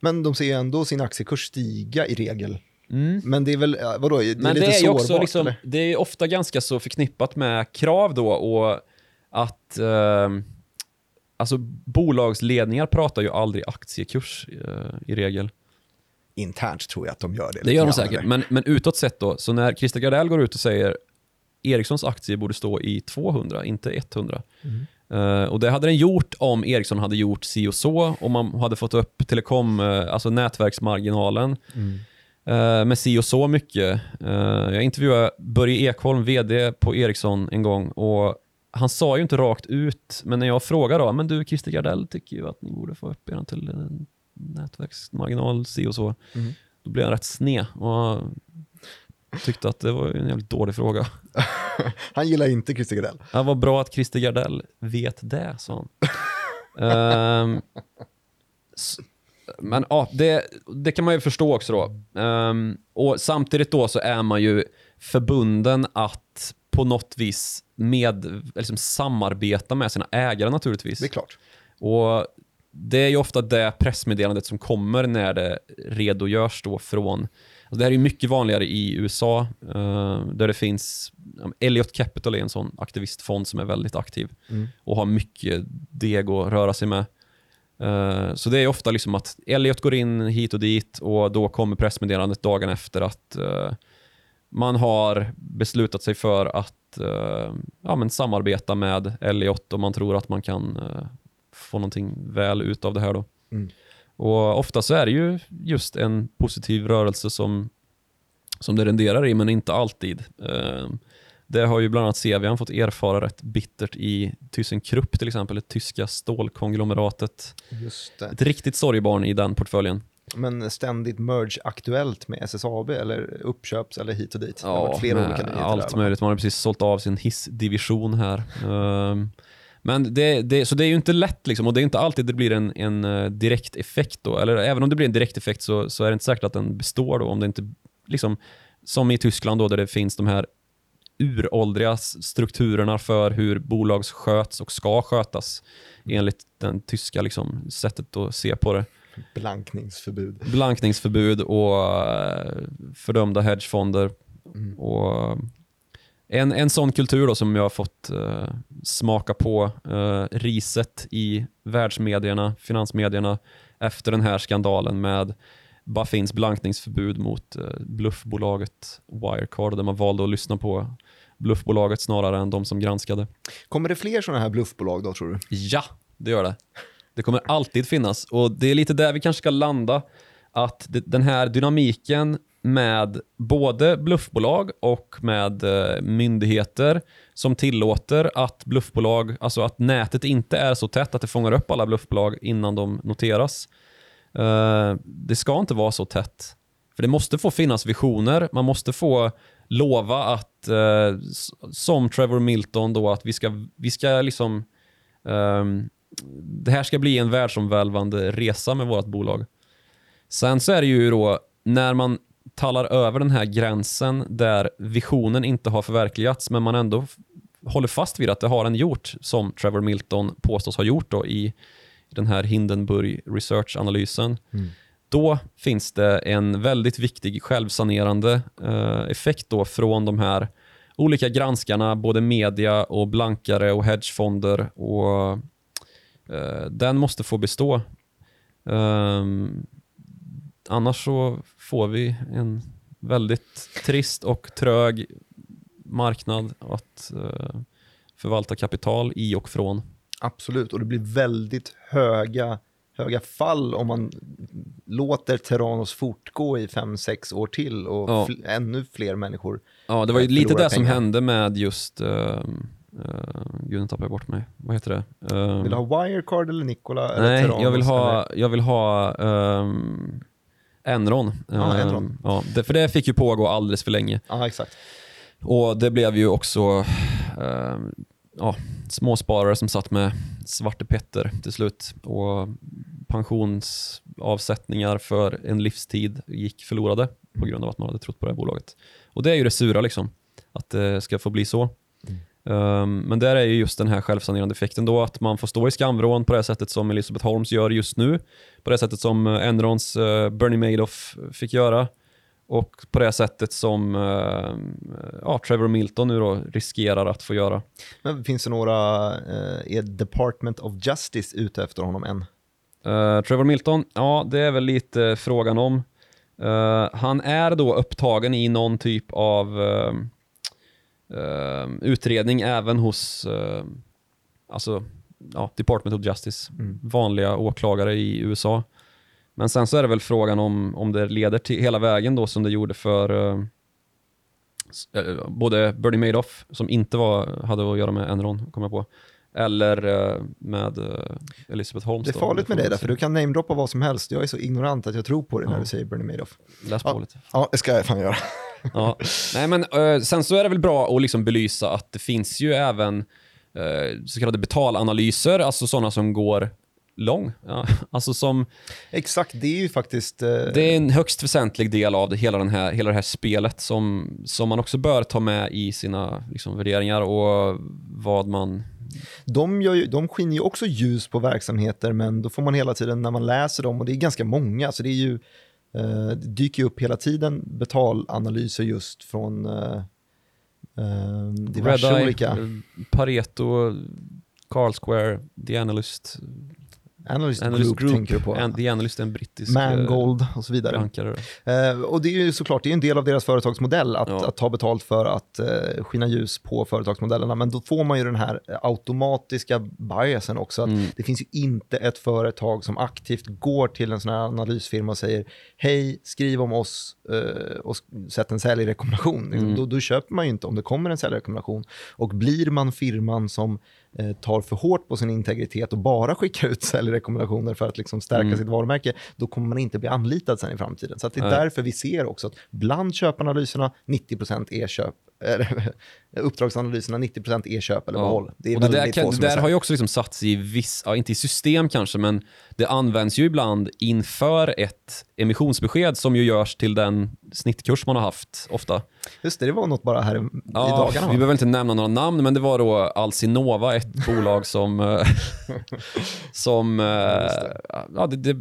Men de ser ändå sin aktiekurs stiga i regel. Mm. Men det är väl, vadå, det är Men lite det är sårbart? Också liksom, det är ofta ganska så förknippat med krav då och att uh, Alltså bolagsledningar pratar ju aldrig aktiekurs i regel internt tror jag att de gör det. Det gör de säkert, men, men utåt sett då, så när Christer Gardell går ut och säger Ericssons aktie borde stå i 200, inte 100. Mm. Uh, och Det hade den gjort om Ericsson hade gjort si och så, om man hade fått upp telekom, uh, alltså nätverksmarginalen mm. uh, med si och så mycket. jag intervjuade Börje Ekholm, VD på Ericsson en gång och han sa ju inte rakt ut, men när jag frågade då, men du Christer Gardell tycker ju att ni borde få upp er till nätverksmarginal, si och så. Mm. Då blev han rätt sned och tyckte att det var en jävligt dålig fråga. han gillar inte Christer Gardell. Ja, vad bra att Christer Gardell vet det, sa han. um, men ja, det, det kan man ju förstå också då. Um, och samtidigt då så är man ju förbunden att på något vis med, liksom samarbeta med sina ägare naturligtvis. Det är klart. Och det är ju ofta det pressmeddelandet som kommer när det redogörs då från Alltså det här är mycket vanligare i USA, uh, där det finns... Elliot Capital är en sån aktivistfond som är väldigt aktiv mm. och har mycket deg att röra sig med. Uh, så det är ofta liksom att Elliot går in hit och dit och då kommer pressmeddelandet dagen efter att uh, man har beslutat sig för att ja, men samarbeta med Elliot och man tror att man kan få någonting väl ut av det här. Då. Mm. Och Ofta så är det ju just en positiv rörelse som, som det renderar i, men inte alltid. Eh, det har ju bland annat CVN fått erfara rätt bittert i ThyssenKrupp till exempel, det tyska stålkonglomeratet. Just det. Ett riktigt sorgebarn i den portföljen. Men ständigt merge-aktuellt med SSAB eller uppköps eller hit och dit? Ja, flera olika allt möjligt. Man har precis sålt av sin hissdivision här. Um, men det, det, så det är ju inte lätt liksom, och det är inte alltid det blir en, en uh, direkt effekt då. Eller även om det blir en direkt effekt så, så är det inte säkert att den består då. Om det inte, liksom, som i Tyskland då, där det finns de här uråldriga strukturerna för hur bolag sköts och ska skötas enligt den tyska liksom, sättet att se på det. Blankningsförbud. Blankningsförbud och uh, fördömda hedgefonder. Mm. Och en, en sån kultur då som jag har fått uh, smaka på uh, riset i världsmedierna, finansmedierna efter den här skandalen med Buffins blankningsförbud mot uh, bluffbolaget Wirecard där man valde att lyssna på bluffbolaget snarare än de som granskade. Kommer det fler sådana här bluffbolag då tror du? Ja, det gör det. Det kommer alltid finnas och det är lite där vi kanske ska landa. Att det, den här dynamiken med både bluffbolag och med eh, myndigheter som tillåter att bluffbolag, alltså att nätet inte är så tätt att det fångar upp alla bluffbolag innan de noteras. Eh, det ska inte vara så tätt. För det måste få finnas visioner, man måste få lova att, eh, som Trevor Milton då, att vi ska, vi ska liksom ehm, det här ska bli en världsomvälvande resa med vårt bolag. Sen så är det ju då när man talar över den här gränsen där visionen inte har förverkligats men man ändå håller fast vid att det har den gjort som Trevor Milton påstås ha gjort då i den här Hindenburg Research-analysen. Mm. då finns det en väldigt viktig självsanerande eh, effekt då från de här olika granskarna, både media och blankare och hedgefonder. Och, eh, den måste få bestå. Um, annars så får vi en väldigt trist och trög marknad att uh, förvalta kapital i och från. Absolut, och det blir väldigt höga, höga fall om man låter Terranos fortgå i fem sex år till och Ja. fl- ännu fler människor. Ja, det var ju lite det som pengar. hände med just... Uh, uh, gud, nu tappade jag bort mig. Vad heter det? Um, Vill du ha Wirecard eller Nikola? eller nej, Terranos, jag vill ha, eller- jag vill ha um, Enron. Ja, Ehm, Enron. ja, det, för det fick ju pågå alldeles för länge. Ja, exakt. Och det blev ju också ehm, ja, småsparare som satt med Svarte Petter till slut. Och pensionsavsättningar för en livstid gick förlorade på grund av att man hade trott på det här bolaget. Och det är ju det sura, liksom, att det ska få bli så. Ehm, men där är ju just den här självsanerande effekten då, att man får stå i skamvrån på det sättet som Elizabeth Holmes gör just nu, på det sättet som eh, Enrons eh, Bernie Madoff fick göra och på det sättet som eh, ja, Trevor Milton nu då riskerar att få göra. Men finns det några, eh, är Department of Justice ute efter honom än? Eh, Trevor Milton, ja det är väl lite frågan om. Eh, han är då upptagen i någon typ av eh, utredning även hos eh, alltså, ja, Department of Justice, Mm. vanliga åklagare i USA. Men sen så är det väl frågan om, om det leder till hela vägen då som det gjorde för eh, både Bernie Madoff, som inte var, hade att göra med Enron, kom jag på, eller eh, med eh, Elizabeth Holmes. Det är då. farligt med vi där, för du kan namedroppa vad som helst. Jag är så ignorant att jag tror på det när Ja. du säger Bernie Madoff. Läs på Ja. lite. Ja, det ska jag fan göra. Ja. Nej, men, eh, sen så är det väl bra att liksom belysa att det finns ju även eh, så kallade betalanalyser, alltså sådana som går lång. Ja, alltså som, Exakt, det är ju faktiskt... Eh, det är en högst väsentlig del av det, hela, den här, hela det här spelet som, som man också bör ta med i sina liksom, värderingar och vad man... de, gör ju, de skiner ju också ljus på verksamheter, men då får man hela tiden när man läser dem, och det är ganska många, så det är ju, eh, det dyker upp hela tiden betalanalyser just från eh, eh, diverse Redeye, olika... eh, Pareto, Carl Square, The Analyst, Analyst, Analyst Group, tänker du på. An- The Analyst är en brittisk eh, Mangold och så vidare. Eh, och det är ju såklart det är en del av deras företagsmodell att, Ja. att ta betalt för att eh, skina ljus på företagsmodellerna. Men då får man ju den här eh, automatiska biasen också. Att Mm. Det finns ju inte ett företag som aktivt går till en sån här analysfirma och säger hej, skriv om oss eh, och sätt en säljrekommendation. Mm. Då, då köper man ju inte om det kommer en säljrekommendation. Och blir man firman som eh, tar för hårt på sin integritet och bara skickar ut säljrekommendationer för att liksom stärka Mm. sitt varumärke, då kommer man inte bli anlitad sen i framtiden. Så det är Nej. därför vi ser också att bland köpanalyserna 90% e-köp, eller uppdragsanalyserna 90% e-köp eller Ja. behåll. Det är och det där, kan, det där har ju också liksom satts i viss, ja, inte i system kanske, men det används ju ibland inför ett emissionsbesked som ju görs till den snittkurs man har haft ofta. Just det, det var något bara här i, Ja, dagarna. vi behöver inte nämna några namn, men det var då Alcinova, ett bolag som, eh, som eh, ja, det, det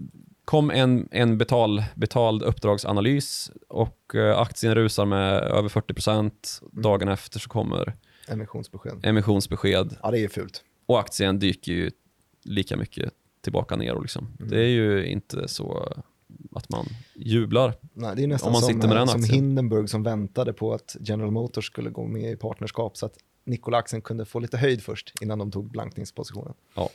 kom en, en betal, betald uppdragsanalys och eh, aktien rusar med över 40%. Dagen efter så kommer Emissionsbesked. emissionsbesked Ja, det är ju fult. och aktien dyker ju lika mycket tillbaka ner. Och liksom. Mm. Det är ju inte så att man jublar. Nej, det är nästan Om man som, sitter med den som aktien. Hindenburg som väntade på att General Motors skulle gå med i partnerskap så att Nikola-aktien kunde få lite höjd först innan de tog blankningspositionen. Ja.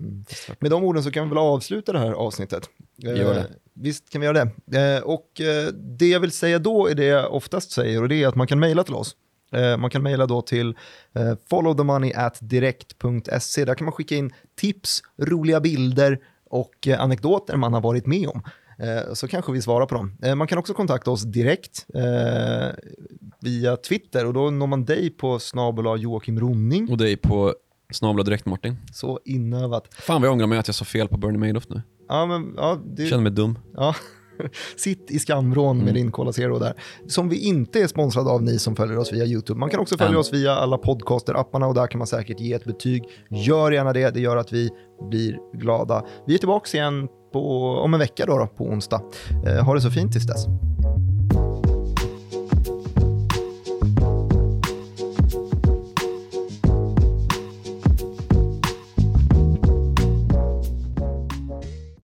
Mm. Med de orden så kan vi väl avsluta det här avsnittet. Gör det. Eh, visst kan vi göra det. Eh, och eh, det jag vill säga då är det jag oftast säger och det är att man kan mejla till oss. Eh, man kan mejla då till eh, followthemoney@direkt.se. Där kan man skicka in tips, roliga bilder och eh, anekdoter man har varit med om. Så kanske vi svarar på dem. Man kan också kontakta oss direkt eh, via Twitter och då når man dig på snabel Joakim Ronning. Och är på snabla direkt Martin. Så inövat. Fan vad jag ångrar mig att jag sa fel på Bernie Madoff nu. Ja, men, ja, Jag känner mig dum. Ja, sitt i skamvrån med din Cola Zero där. Som vi inte är sponsrade av ni som följer oss via YouTube. Man kan också följa Än. oss via alla podcaster-apparna och där kan man säkert ge ett betyg. Gör gärna det, det gör att vi blir glada. Vi är tillbaka igen på, om en vecka då, då på onsdag. Eh, ha det så fint tills dess.